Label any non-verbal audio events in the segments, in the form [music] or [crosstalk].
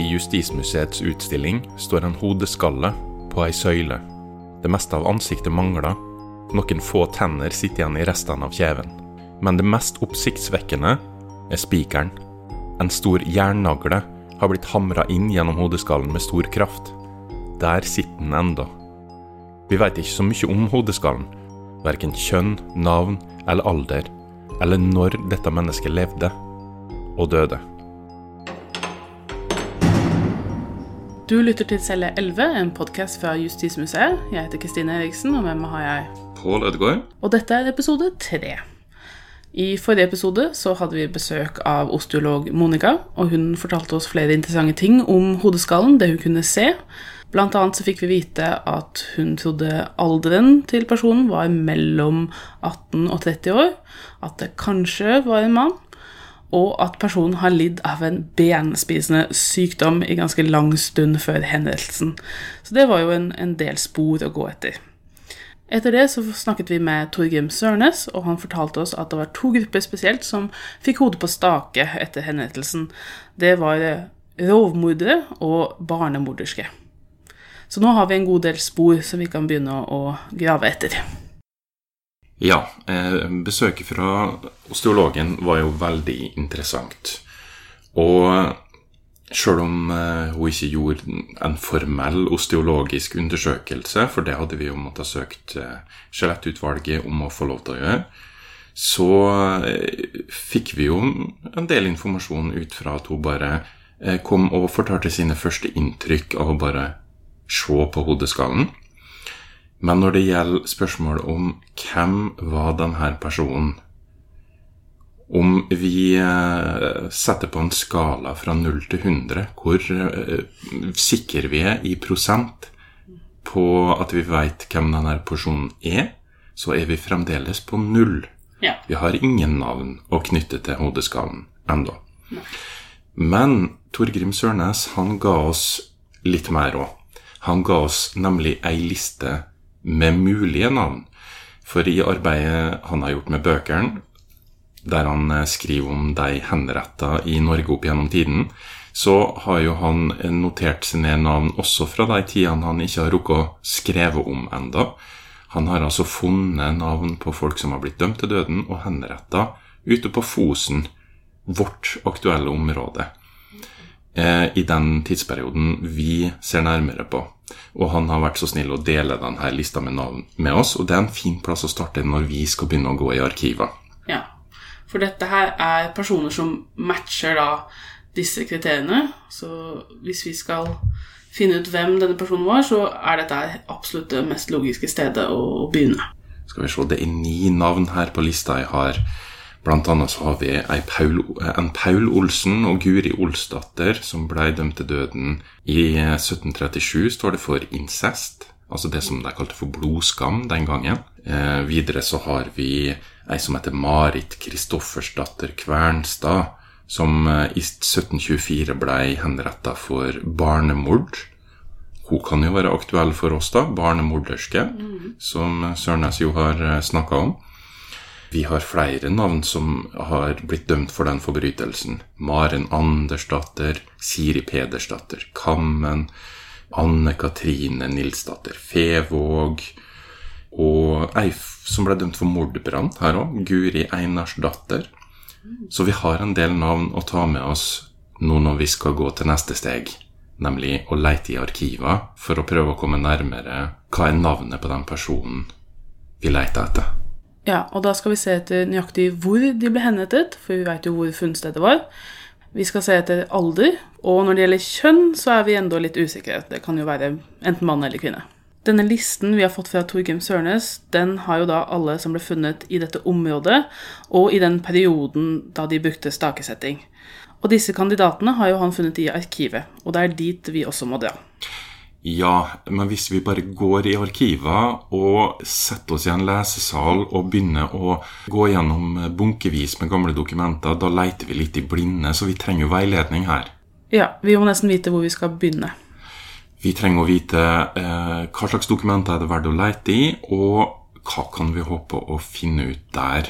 I Justismuseets utstilling står en hodeskalle på ei søyle. Det meste av ansiktet mangler. Noen få tenner sitter igjen i restene av kjeven. Men det mest oppsiktsvekkende er spikeren. En stor jernnagle har blitt hamra inn gjennom hodeskallen med stor kraft. Der sitter den enda. Vi veit ikke så mye om hodeskallen, verken kjønn, navn eller alder, eller når dette mennesket levde og døde. Du lytter til Celle 11, en podkast fra Justismuseet. Jeg heter Kristine Eriksen, og med meg har jeg Pål Ødegaard. Og dette er episode tre. I forrige episode så hadde vi besøk av osteolog Monica, og hun fortalte oss flere interessante ting om hodeskallen, det hun kunne se. Blant annet så fikk vi vite at hun trodde alderen til personen var mellom 18 og 30 år, at det kanskje var en mann, og at personen har lidd av en benspisende sykdom i ganske lang stund før hendelsen. Så det var jo en, en del spor å gå etter. Etter det så snakket vi med Torgrim Sørnes, og han fortalte oss at det var to grupper spesielt som fikk hodet på stake etter henrettelsen. Det var rovmordere og barnemorderske. Så nå har vi en god del spor som vi kan begynne å grave etter. Ja, eh, besøket fra osteologen var jo veldig interessant. Og sjøl om eh, hun ikke gjorde en formell osteologisk undersøkelse, for det hadde vi jo måttet søkt eh, skjelettutvalget om å få lov til å gjøre, så fikk vi jo en del informasjon ut fra at hun bare kom og fortalte sine første inntrykk av å bare se på hodeskallen. Men når det gjelder spørsmålet om hvem var denne personen Om vi eh, setter på en skala fra 0 til 100, hvor sikker sikre vi er i prosent på at vi veit hvem denne personen er, så er vi fremdeles på null. Ja. Vi har ingen navn å knytte til hodeskallen ennå. Men Torgrim Sørnes han ga oss litt mer òg. Han ga oss nemlig ei liste med mulige navn. For i arbeidet han har gjort med bøkene, der han eh, skriver om de henretta i Norge opp gjennom tiden, så har jo han notert sine navn også fra de tidene han ikke har rukket å skrive om enda. Han har altså funnet navn på folk som har blitt dømt til døden og henretta ute på Fosen, vårt aktuelle område, eh, i den tidsperioden vi ser nærmere på. Og han har vært så snill å dele denne lista med navn med oss, og det er en fin plass å starte når vi skal begynne å gå i arkiver. Ja, for dette her er personer som matcher da disse kriteriene. Så hvis vi skal finne ut hvem denne personen var, så er dette absolutt det mest logiske stedet å begynne. Skal vi se, det er ni navn her på lista jeg har. Blant annet så har vi Paul, en Paul Olsen og Guri Olsdatter som ble dømt til døden. I 1737 står det for incest, altså det som de kalte for blodskam den gangen. Eh, videre så har vi ei som heter Marit Kristoffersdatter Kvernstad, som eh, i 1724 ble henretta for barnemord. Hun kan jo være aktuell for oss, da. Barnemorderske, mm. som Sørnes jo har eh, snakka om. Vi har flere navn som har blitt dømt for den forbrytelsen. Maren Andersdatter, Siri Pedersdatter, Kammen, Anne Katrine Nilsdatter Fevåg og ei som ble dømt for mordbrann her òg, Guri Einarsdatter. Så vi har en del navn å ta med oss nå når vi skal gå til neste steg, nemlig å leite i arkiver for å prøve å komme nærmere hva er navnet på den personen vi leter etter. Ja, og da skal vi se etter nøyaktig hvor de ble henrettet, for vi veit jo hvor funnstedet var. Vi skal se etter alder, og når det gjelder kjønn, så er vi enda litt usikre. Det kan jo være enten mann eller kvinne. Denne listen vi har fått fra Torgrim Sørnes, den har jo da alle som ble funnet i dette området, og i den perioden da de brukte stakesetting. Og disse kandidatene har jo han funnet i arkivet, og det er dit vi også må dra. Ja, men hvis vi bare går i arkiver og setter oss i en lesesal og begynner å gå gjennom bunkevis med gamle dokumenter, da leiter vi litt i blinde, så vi trenger jo veiledning her. Ja, vi må nesten vite hvor vi skal begynne. Vi trenger å vite eh, hva slags dokumenter er det verdt å leite i, og hva kan vi håpe å finne ut der.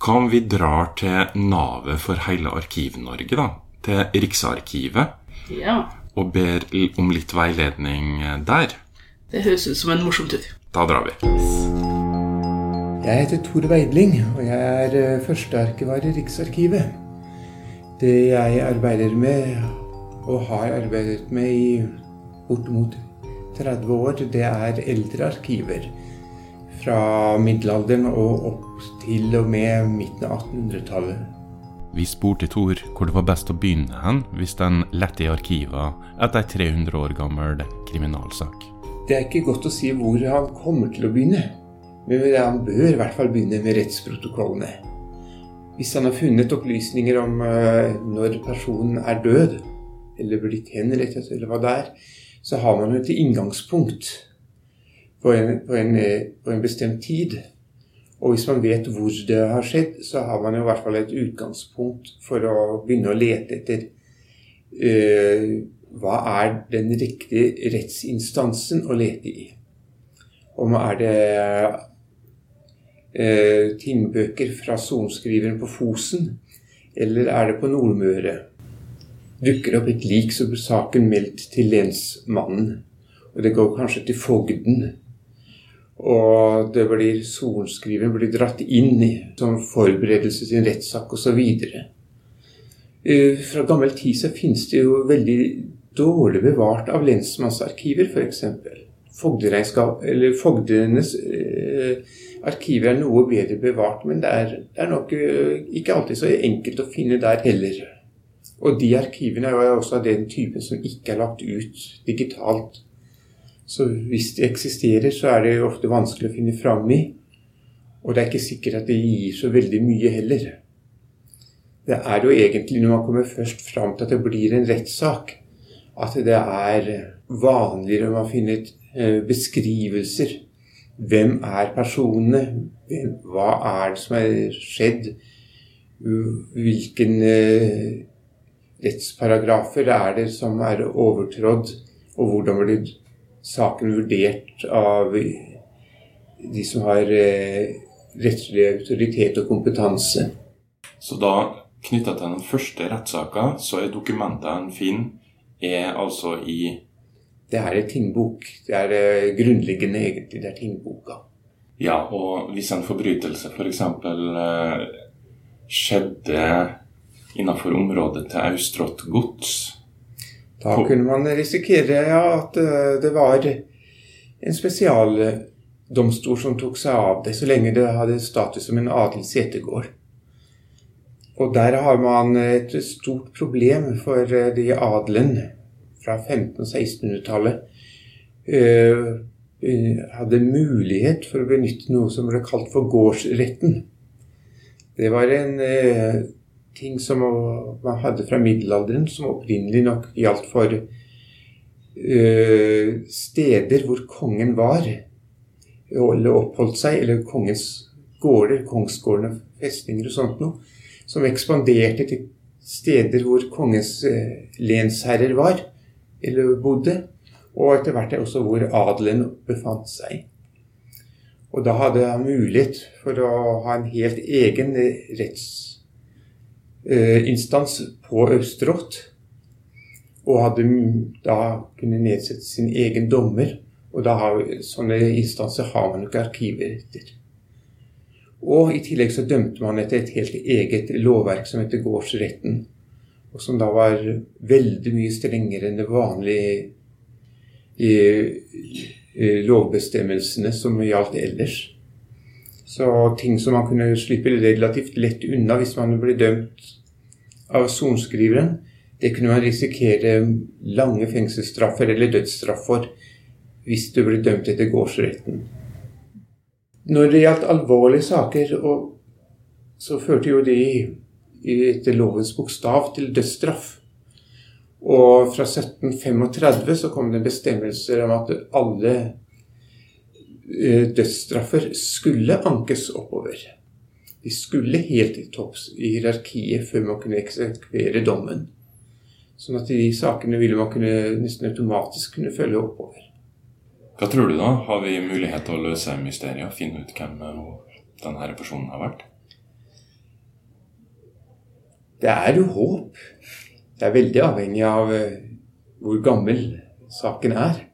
Hva om vi drar til navet for hele Arkiv-Norge, da? Til Riksarkivet? Ja. Og ber om litt veiledning der. Det høres ut som en morsom tur. Da drar vi. Jeg heter Tor Veidling, og jeg er eh, førstearkivar i Riksarkivet. Det jeg arbeider med, og har arbeidet med i bortimot 30 år, det er eldre arkiver. Fra middelalderen og opp til og med midten av 1800-tallet. Vi spurte Tor hvor det var best å begynne hen hvis den lette i arkivet etter ei 300 år gammel kriminalsak. Det er ikke godt å si hvor han kommer til å begynne, men han bør i hvert fall begynne med rettsprotokollene. Hvis han har funnet opplysninger om uh, når personen er død, eller blitt henrettet, eller hva det er, så har man et inngangspunkt på en, på en, eh, på en bestemt tid. Og hvis man vet hvor det har skjedd, så har man i hvert fall et utgangspunkt for å begynne å lete etter uh, hva er den riktige rettsinstansen å lete i. Om er det uh, tingbøker fra sorenskriveren på Fosen, eller er det på Nordmøre? Dukker det opp et lik, så blir saken meldt til lensmannen. Og det går kanskje til fogden. Og det blir sorenskriveren blir dratt inn i som forberedelse til en rettssak osv. Fra gammel tid så finnes det jo veldig dårlig bevart av lensmannsarkiver, f.eks. Fogdenes eh, arkiver er noe bedre bevart, men det er, det er nok eh, ikke alltid så enkelt å finne der heller. Og de arkivene er jo også av den typen som ikke er lagt ut digitalt. Så hvis de eksisterer, så er det ofte vanskelig å finne fram i. Og det er ikke sikkert at det gir så veldig mye heller. Det er jo egentlig når man kommer først fram til at det blir en rettssak, at det er vanligere å finne eh, beskrivelser. Hvem er personene? Hva er det som er skjedd? Hvilken eh, rettsparagrafer er det som er overtrådt? Og hvordan blir saken vurdert av de som har eh, rettslig autoritet og kompetanse. Så da, knytta til den første rettssaka, så er dokumentet en finner, er altså i Det er en tingbok. Det er eh, grunnleggende, egentlig. Det er tingboka. Ja, og hvis en forbrytelse f.eks. For eh, skjedde innenfor området til Austrått gods, da kunne man risikere ja, at eh, det var en spesialdomstol som tok seg av det, så lenge det hadde status som en adelig setegård. Og der har man et stort problem for eh, de adelen fra 1500- og 1600-tallet. Eh, hadde mulighet for å benytte noe som ble kalt for gårdsretten. Det var en ting som man hadde fra middelalderen, som opprinnelig nok gjaldt for øh, steder hvor kongen var, eller oppholdt seg, eller kongens gårder, kongsgårdene, festninger og sånt noe, som ekspanderte til steder hvor kongens øh, lensherrer var, eller bodde, og etter hvert også hvor adelen befant seg. Og da hadde han mulighet for å ha en helt egen retts Eh, instans på Østerått. Og hadde da kunne nedsette sin egen dommer. Og da har, sånne instanser har man ikke arkiver etter. Og i tillegg så dømte man etter et helt eget lovverk som heter gårdsretten. Og som da var veldig mye strengere enn det vanlige i, i lovbestemmelsene som gjaldt ellers. Så ting som man kunne slippe relativt lett unna hvis man ble dømt av sorenskriveren, det kunne man risikere lange fengselsstraffer eller dødsstraff for hvis du ble dømt etter gårdsretten. Når det gjaldt alvorlige saker, så førte jo de etter lovens bokstav til dødsstraff. Og fra 1735 så kom det bestemmelser om at alle dødsstraffer skulle ankes oppover. De skulle helt til topps i hierarkiet før man kunne eksekvere dommen. Sånn at de sakene ville man kunne, nesten automatisk kunne følge oppover. Hva tror du, da? Har vi mulighet til å løse mysteriet og finne ut hvem denne personen har vært? Det er jo håp. Det er veldig avhengig av eh, hvor gammel saken er.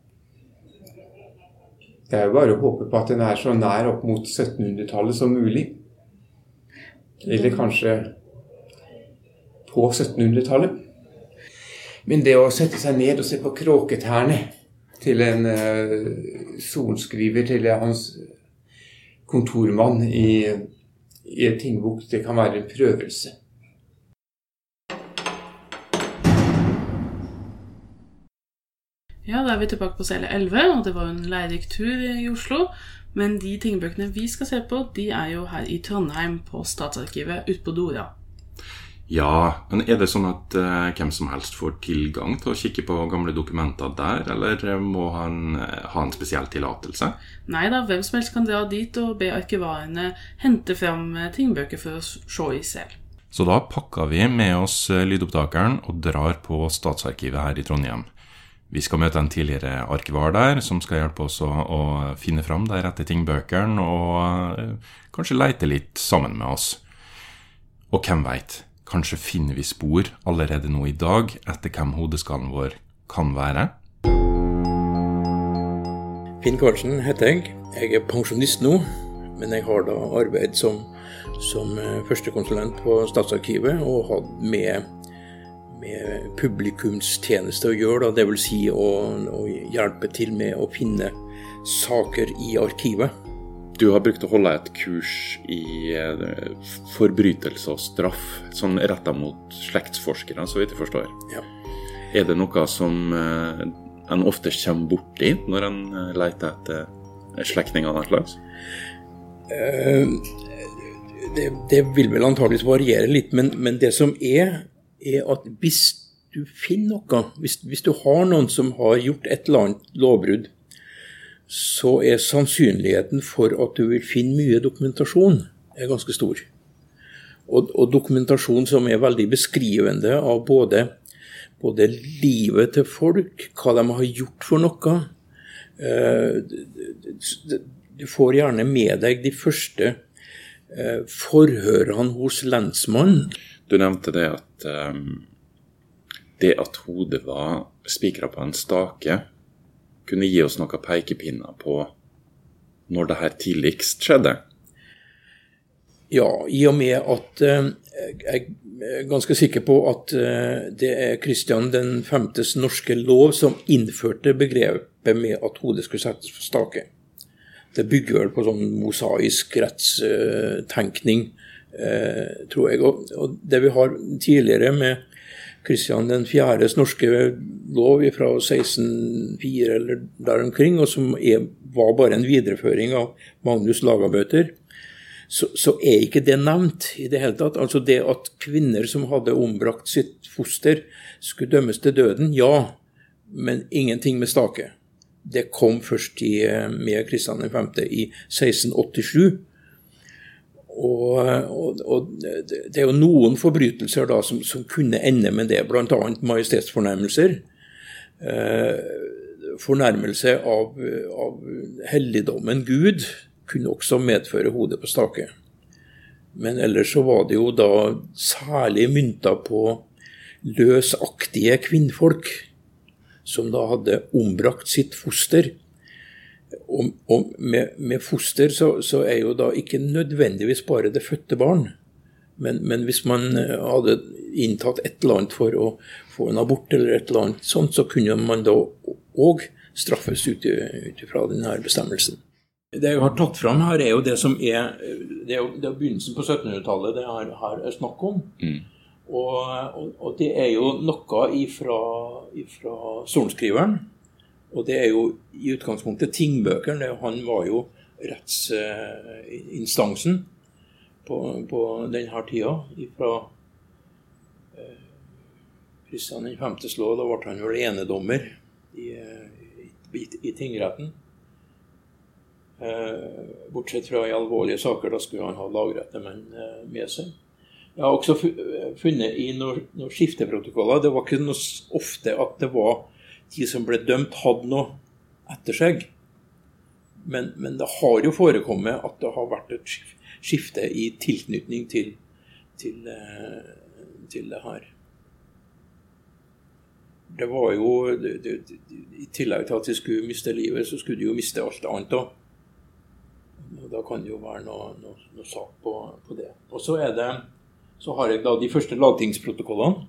Det er jo bare å håpe på at den er så nær opp mot 1700-tallet som mulig. Eller kanskje på 1700-tallet. Men det å sette seg ned og se på kråketærne til en uh, sorenskriver, til hans kontormann i, i en tingbok, det kan være en prøvelse. Ja, da er vi tilbake på celle 11, og det var en lærerik tur i Oslo. Men de tingbøkene vi skal se på, de er jo her i Trondheim, på Statsarkivet ute på Dora. Ja, men er det sånn at uh, hvem som helst får tilgang til å kikke på gamle dokumenter der, eller må han uh, ha en spesiell tillatelse? Nei da, hvem som helst kan dra dit og be arkivarene hente fram uh, tingbøker for å se i selv. Så da pakker vi med oss lydopptakeren og drar på Statsarkivet her i Trondheim. Vi skal møte en tidligere arkivar der, som skal hjelpe oss å, å finne fram de rette tingbøkene, og kanskje leite litt sammen med oss. Og hvem veit, Kanskje finner vi spor allerede nå i dag etter hvem hodeskallen vår kan være? Finn Karlsen heter jeg. Jeg er pensjonist nå, men jeg har da arbeid som, som eh, førstekonsulent på Statsarkivet og hatt med, med publikumstjeneste å gjøre. Dvs. Si å, å hjelpe til med å finne saker i arkivet. Du har brukt å holde et kurs i eh, forbrytelse og straff, sånn retta mot slektsforskere, så vidt jeg forstår. Ja. Er det noe som eh, en ofte kommer borti når en eh, leter etter slektninger av noe slags? Det, det, vil vel antageligvis variere litt, men, men, det som er, er at hvis du finner noe, hvis, hvis du har noen som har gjort et eller annet lovbrudd, så er sannsynligheten for at du vil finne mye dokumentasjon, er ganske stor. Og, og dokumentasjon som er veldig beskrivende av både, både, livet til folk, hva de har gjort for noe. Eh, du får gjerne med deg de første forhørene hos lensmannen. Du nevnte det at um, det at hodet var spikra på en stake kunne gi oss noen pekepinner på når det her tidligst skjedde? Ja, i og med at eh, jeg er ganske sikker på at eh, det er Kristian 5.s norske lov som innførte begrepet med at hodet skulle settes på stake. Det bygger vel på sånn mosaisk rettstenkning, eh, tror jeg. Og det vi har tidligere med Kristian 4.s norske lov fra 1604 eller der omkring, og som er, var bare en videreføring av Magnus Lagabøter, så, så, er ikke det nevnt i det hele tatt. Altså det at kvinner som hadde ombrakt sitt foster, skulle dømmes til døden, ja, men ingenting med stake. Det kom først i, med Kristian 5. i 1687. Og, og, og, det er jo noen forbrytelser da som, som kunne ende med det, bl.a. majestetsfornærmelser. Eh, fornærmelse av, av, helligdommen Gud kunne også medføre hodet på stake. Men ellers så var det jo da særlig mynta på løsaktige kvinnfolk, som da hadde ombrakt sitt foster og, og med, med, foster så, så, er jo da ikke nødvendigvis bare det fødte barn. Men, men, hvis man eh, hadde inntatt et eller annet for å få en abort eller et eller annet sånt, så kunne man da òg straffes ut ifra denne bestemmelsen. Det jeg har tatt fram her, er jo det som er Det er jo, det er begynnelsen på 1700-tallet det er, her, er snakk om. Mm. Og, og, og, det er jo noe ifra, ifra sorenskriveren og det er jo i utgangspunktet tingbøkene. Han var jo rettsinstansen på, på denne tida. Fra Kristian eh, 5.s lov, da ble han vel enedommer i, i, i tingretten. Eh, bortsett fra i alvorlige saker, da skulle han ha lagrette eh, med seg. Jeg har også funnet i noen, noen skifteprotokoller Det var ikke noe ofte at det var de som ble dømt, hadde noe etter seg. Men, men, det har jo forekommet at det har vært et skifte i tilknytning til, til, eh, til det her. det var jo det, det, I tillegg til at de skulle miste livet, så skulle de jo miste alt annet òg. Da kan det jo være noe, noe, noe sak på, på, det. Og så er det så har jeg da de første lagtingsprotokollene,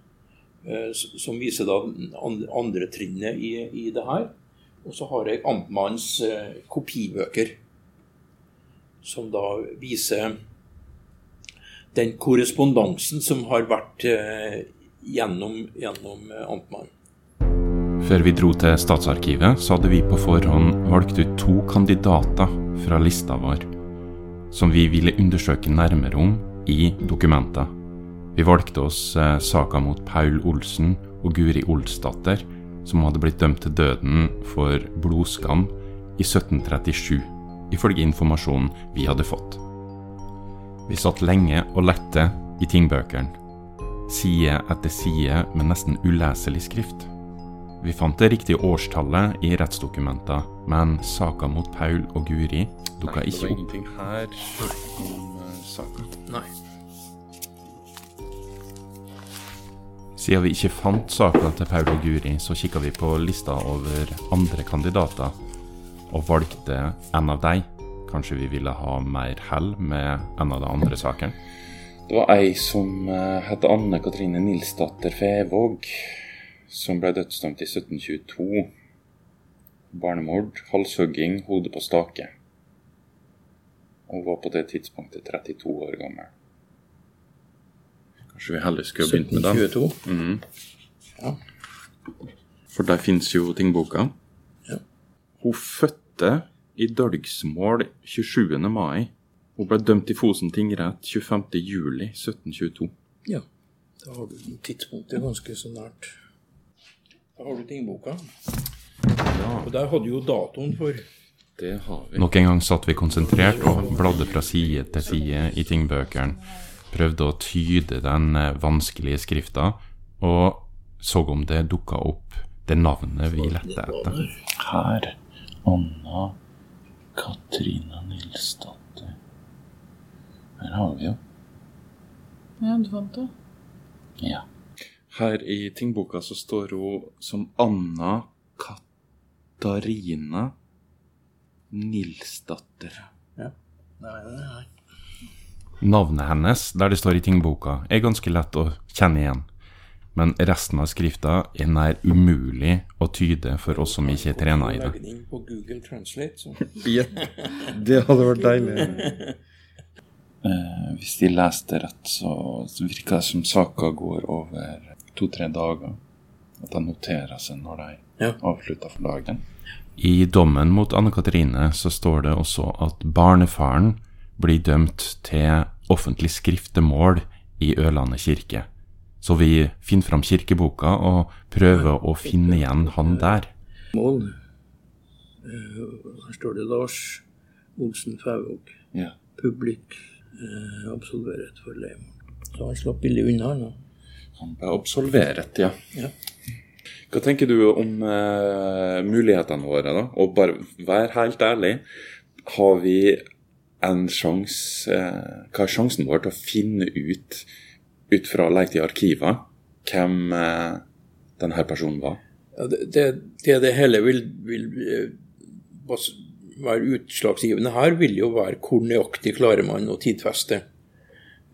eh, som viser da andre, trinnet i, i, det her. Og så har jeg amtmannens eh, kopibøker, som da viser den korrespondansen som har vært eh, gjennom, gjennom amtmannen. Før vi dro til Statsarkivet, så hadde vi på forhånd valgt ut to kandidater fra lista vår, som vi ville undersøke nærmere om i dokumenter. Vi valgte oss eh, saka mot Paul Olsen og Guri Olsdatter, som hadde blitt dømt til døden for blodskam i 1737, ifølge informasjonen vi hadde fått. Vi satt lenge og lette i tingbøkene, side etter side med nesten uleselig skrift. Vi fant det riktige årstallet i rettsdokumenter, men saka mot Paul og Guri dukka ikke opp. Nei, det var ingenting her om uh, saka. Nei. Siden vi ikke fant saka til Paul og Guri, så kikka vi på lista over andre kandidater, og valgte en av dem. Kanskje vi ville ha mer hell med en av de andre sakene. Det var ei som uh, het Anne Katrine Nilsdatter Fevåg, som ble dødsdømt i 1722. Barnemord, halshugging, hode på stake. Hun var på det tidspunktet 32 år gammel. Kanskje vi heller skulle begynt med den? 1722. Mhm. Ja. For der finnes jo tingboka. Ja. Hun fødte i Dølgsmål 27. mai. Hun ble dømt i Fosen tingrett 25. juli 1722. ja. Da har du tidspunktet ganske så nært. Da har du tingboka. Og der hadde du jo datoen for Det har vi. Nok en gang satt vi konsentrert og bladde fra side til side i tingbøkene. Prøvde å tyde den eh, vanskelige skrifta, og så om det dukka opp det navnet vi lette etter. Her. Anna Katrina Nilsdatter. Her har vi jo. Ja, du fant det? Ja. Her i tingboka så står hun som Anna Katarina Nilsdatter. Ja. Nei, nei, nei. Navnet hennes, der det står i tingboka, er ganske lett å kjenne igjen. Men resten av skrifta er nær umulig å tyde for oss som ikke er trena i det. På Google Translate. [laughs] Ja, det hadde vært deilig. [laughs] Eh, hvis de leste rett, så, så virker det som saka går over to-tre dager. At de noterer seg når de Ja. avslutter for dagen. I dommen mot Anne Katrine så står det også at barnefaren blir dømt til offentlig skriftemål i Ørlandet kirke. Så vi finner fram kirkeboka og prøver å finne igjen han der. Mål. Eh, Her står det Lars Olsen Fævåg. Ja. Publikk. eh, absolveret for leimål. Så han slapp billig unna. nå. Han ble absolveret, ja. Ja. Hva tenker du om eh, mulighetene våre, da? Og bare vær helt ærlig. Har vi en sjanse eh, Hva er sjansen vår til å finne ut, ut fra å lete i arkiver, hvem eh, denne personen var? Ja, det, det, det det hele vil, vil eh, være utslagsgivende her, vil jo være hvor nøyaktig klarer man å tidfeste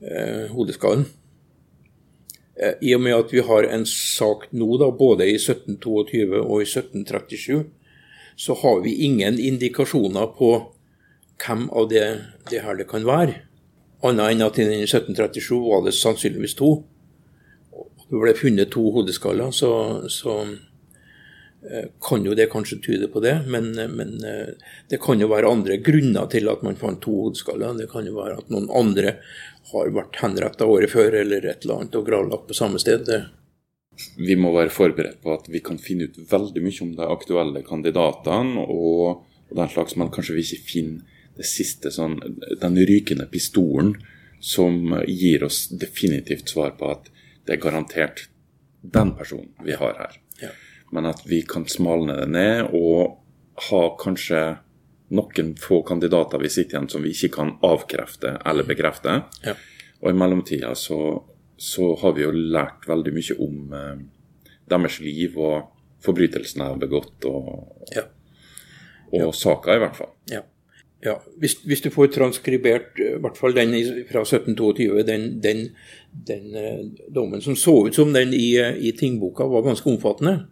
eh, hodeskallen. Eh, I og med at vi har en sak nå, da, både i 1722 og i 1737, så har vi ingen indikasjoner på hvem av det, det her det kan være. Annet enn at i 1737 var det sannsynligvis to. Og Det ble funnet to hodeskaller, så, så eh, kan jo det kanskje tyde på det. Men, men eh, det kan jo være andre grunner til at man fant to hodeskaller. Det kan jo være at noen andre har vært henrettet året før eller et eller annet og gravlagt på samme sted. Vi må være forberedt på at vi kan finne ut veldig mye om de aktuelle kandidatene og, den slags, men kanskje vi ikke finner det siste, sånn, den rykende pistolen som gir oss definitivt svar på at det er garantert den personen vi har her. Ja. Men at vi kan smalne det ned og ha kanskje noen få kandidater vi sitter igjen som vi ikke kan avkrefte eller bekrefte. Ja. Og i mellomtida så, så har vi jo lært veldig mye om eh, deres liv og forbrytelsene de har begått, og, Ja. og saka, i hvert fall. Ja. Ja. Hvis, hvis du får transkribert eh, i hvert fall den fra 1722, den, den, den eh, dommen som så ut som den i, eh, i tingboka var ganske omfattende,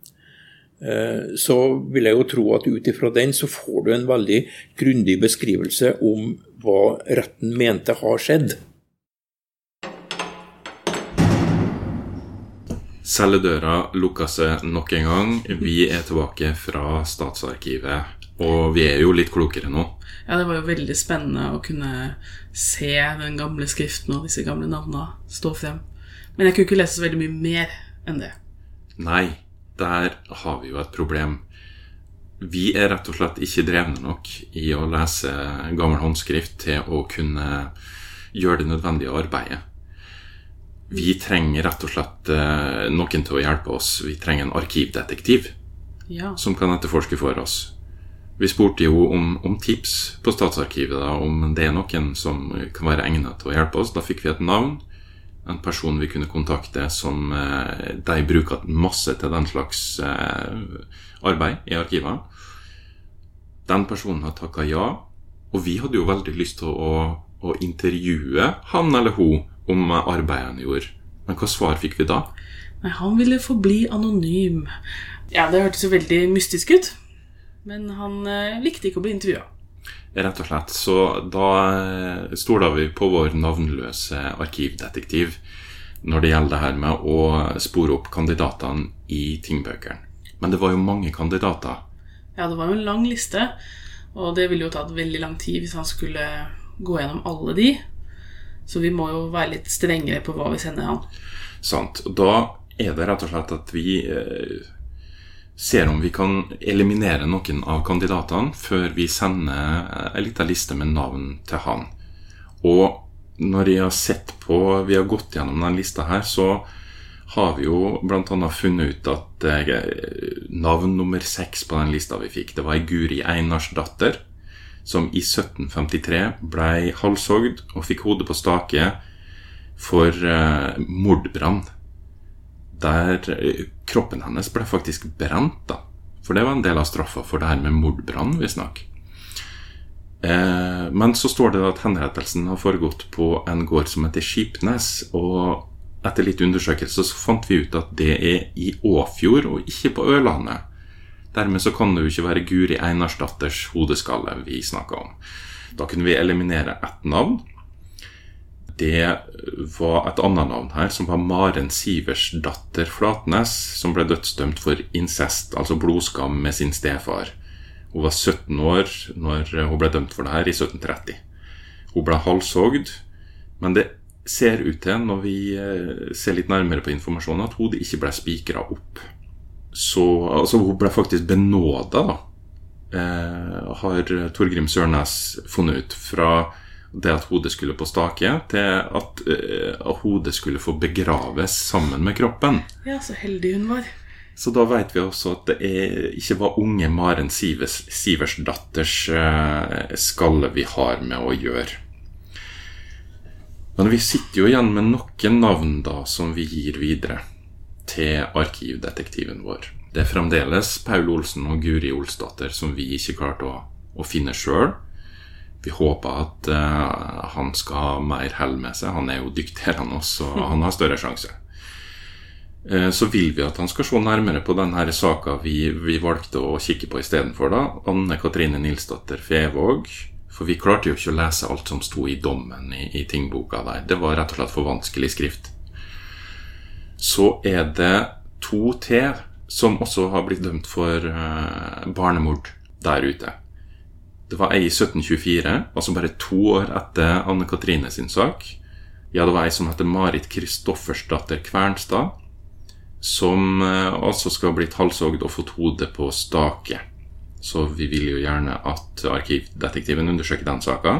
så vil jeg jo tro at ut ifra den så får du en veldig grundig beskrivelse om hva retten mente har skjedd. Celledøra lukka seg nok en gang. Vi er tilbake fra Statsarkivet. Og vi er jo litt klokere nå. Ja, det var jo veldig spennende å kunne se den gamle skriften og disse gamle navnene stå frem. Men jeg kunne ikke lese så veldig mye mer enn det. Nei, der har vi jo et problem. Vi er rett og slett ikke drevne nok i å lese gammel håndskrift til å kunne gjøre det nødvendige arbeidet. Vi trenger rett og slett eh, noen til å hjelpe oss. Vi trenger en arkivdetektiv Ja. som kan etterforske for oss. Vi spurte jo om, om tips på Statsarkivet, da, om det er noen som kan være egnet til å hjelpe oss. Da fikk vi et navn, en person vi kunne kontakte som eh, de bruker masse til den slags eh, arbeid i arkivene. Den personen har takka ja, og vi hadde jo veldig lyst til å, å intervjue han eller hun om arbeidet han gjorde. Men hva svar fikk vi da? Nei, han ville forbli anonym. Ja, det hørtes jo veldig mystisk ut. Men han eh, likte ikke å bli intervjua. Rett og slett. Så da stola vi på vår navnløse arkivdetektiv når det gjelder det her med å spore opp kandidatene i tingbøkene. Men det var jo mange kandidater. Ja, det var jo en lang liste, og det ville jo tatt veldig lang tid hvis han skulle gå gjennom alle de. Så vi må jo være litt strengere på hva vi sender han. Sant? Og da er det rett og slett at vi eh, ser om vi kan eliminere noen av kandidatene før vi sender en liten liste med navn til han. Og når jeg har sett på Vi har gått gjennom den lista her, så har vi jo bl.a. funnet ut at eh, navn nummer seks på den lista vi fikk, det var ei Guri Einarsdatter, som i 1753 ble halshogd og fikk hodet på stake for eh, mordbrann. Der eh, kroppen hennes ble faktisk brent, da. For det var en del av straffa for det her med mordbrann, visstnok. Eh, men så står det at henrettelsen har foregått på en gård som heter Skipnes. Og etter litt undersøkelse så fant vi ut at det er i Åfjord og ikke på Ørlandet. Dermed så kan det jo ikke være Guri Einarsdatters hodeskalle vi snakker om. Da kunne vi eliminere ett navn. Det var et annet navn her, som var Maren Siversdatter Flatnes, som ble dødsdømt for incest, altså blodskam med sin stefar. Hun var 17 år når hun ble dømt for det her i 1730. Hun ble halshogd, men det ser ut til, når vi eh, ser litt nærmere på informasjonen, at hodet ikke ble spikra opp. Så altså, hun ble faktisk benåda, da. Eh, har Torgrim Sørnes funnet ut. Fra det at hodet skulle på stake, til at, uh, hodet skulle få begraves sammen med kroppen. Ja, så heldig hun var. Så da vet vi også at det er, ikke var unge Maren Sivers, Siversdatters uh, skalle vi har med å gjøre. Men vi sitter jo igjen med noen navn da som vi gir videre til arkivdetektiven vår. Det er fremdeles Paul Olsen og Guri Olsdatter som vi ikke klarte å, å finne sjøl. Vi håper at uh, han skal ha mer hell med seg. Han er jo dyktigere enn oss, og han har større sjanse. Uh, Så vil vi at han skal se nærmere på denne saka vi, vi valgte å kikke på istedenfor. Anne Katrine Nilsdatter Fevåg. For vi klarte jo ikke å lese alt som sto i dommen i, i tingboka der. Det var rett og slett for vanskelig skrift. Så er det to til som også har blitt dømt for uh, barnemord der ute. Det var ei i 1724, altså bare to år etter Anne Katrine sin sak. Ja, det var ei som heter Marit Kristoffersdatter Kvernstad, som eh, altså skal ha blitt halshogd og fått hodet på stake. Så vi vil jo gjerne at arkivdetektiven undersøker den saka.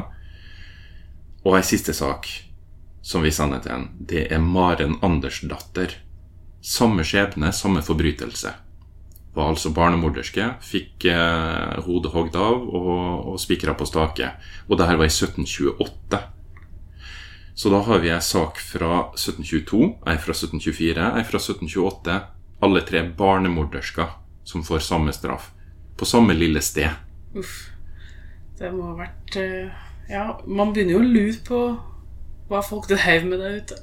Og ei siste sak som vi sender til en, det er Maren Andersdatter. Samme skjebne, samme forbrytelse. Var altså barnemorderske, fikk eh, hodet hogd av og, og spikra på stake. Og det her var i 1728. Så da har vi ei sak fra 1722, ei fra 1724, ei fra 1728. Alle tre barnemordersker som får samme straff. På samme lille sted. Uff. Det må ha vært eh, Ja, man begynner jo å lure på hva folk drev med der ute.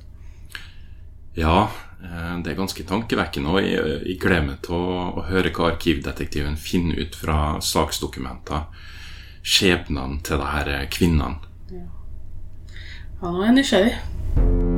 Ja, det er ganske tankevekkende, og jeg, gleder meg til å, å høre hva arkivdetektiven finner ut fra saksdokumenter. Skjebnene til de her kvinnene. Ja, nå er nysgjerrig.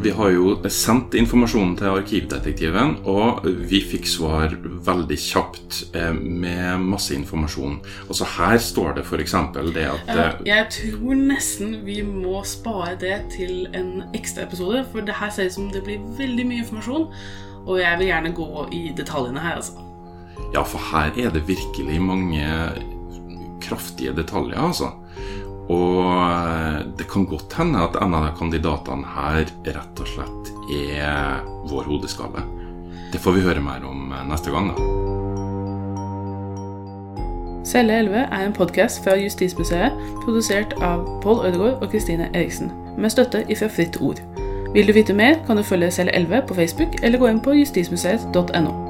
Vi har jo sendt informasjonen til arkivdetektiven, og vi fikk svar veldig kjapt eh, med masse informasjon. Altså her står det f.eks. det at eh, jeg tror nesten vi må spare det til en ekstra episode, for det her ser ut som det blir veldig mye informasjon, og jeg vil gjerne gå i detaljene her, altså. Ja, for her er det virkelig mange kraftige detaljer, altså. Og eh, det kan godt hende at en av de kandidatene her rett og slett er vår hodeskalle. Det får vi høre mer om eh, neste gang, da. Celle 11 er en podkast fra Justismuseet, produsert av Pål Ødegaard og Kristine Eriksen, med støtte ifra Fritt Ord. Vil du vite mer, kan du følge Celle 11 på Facebook eller gå inn på justismuseet.no.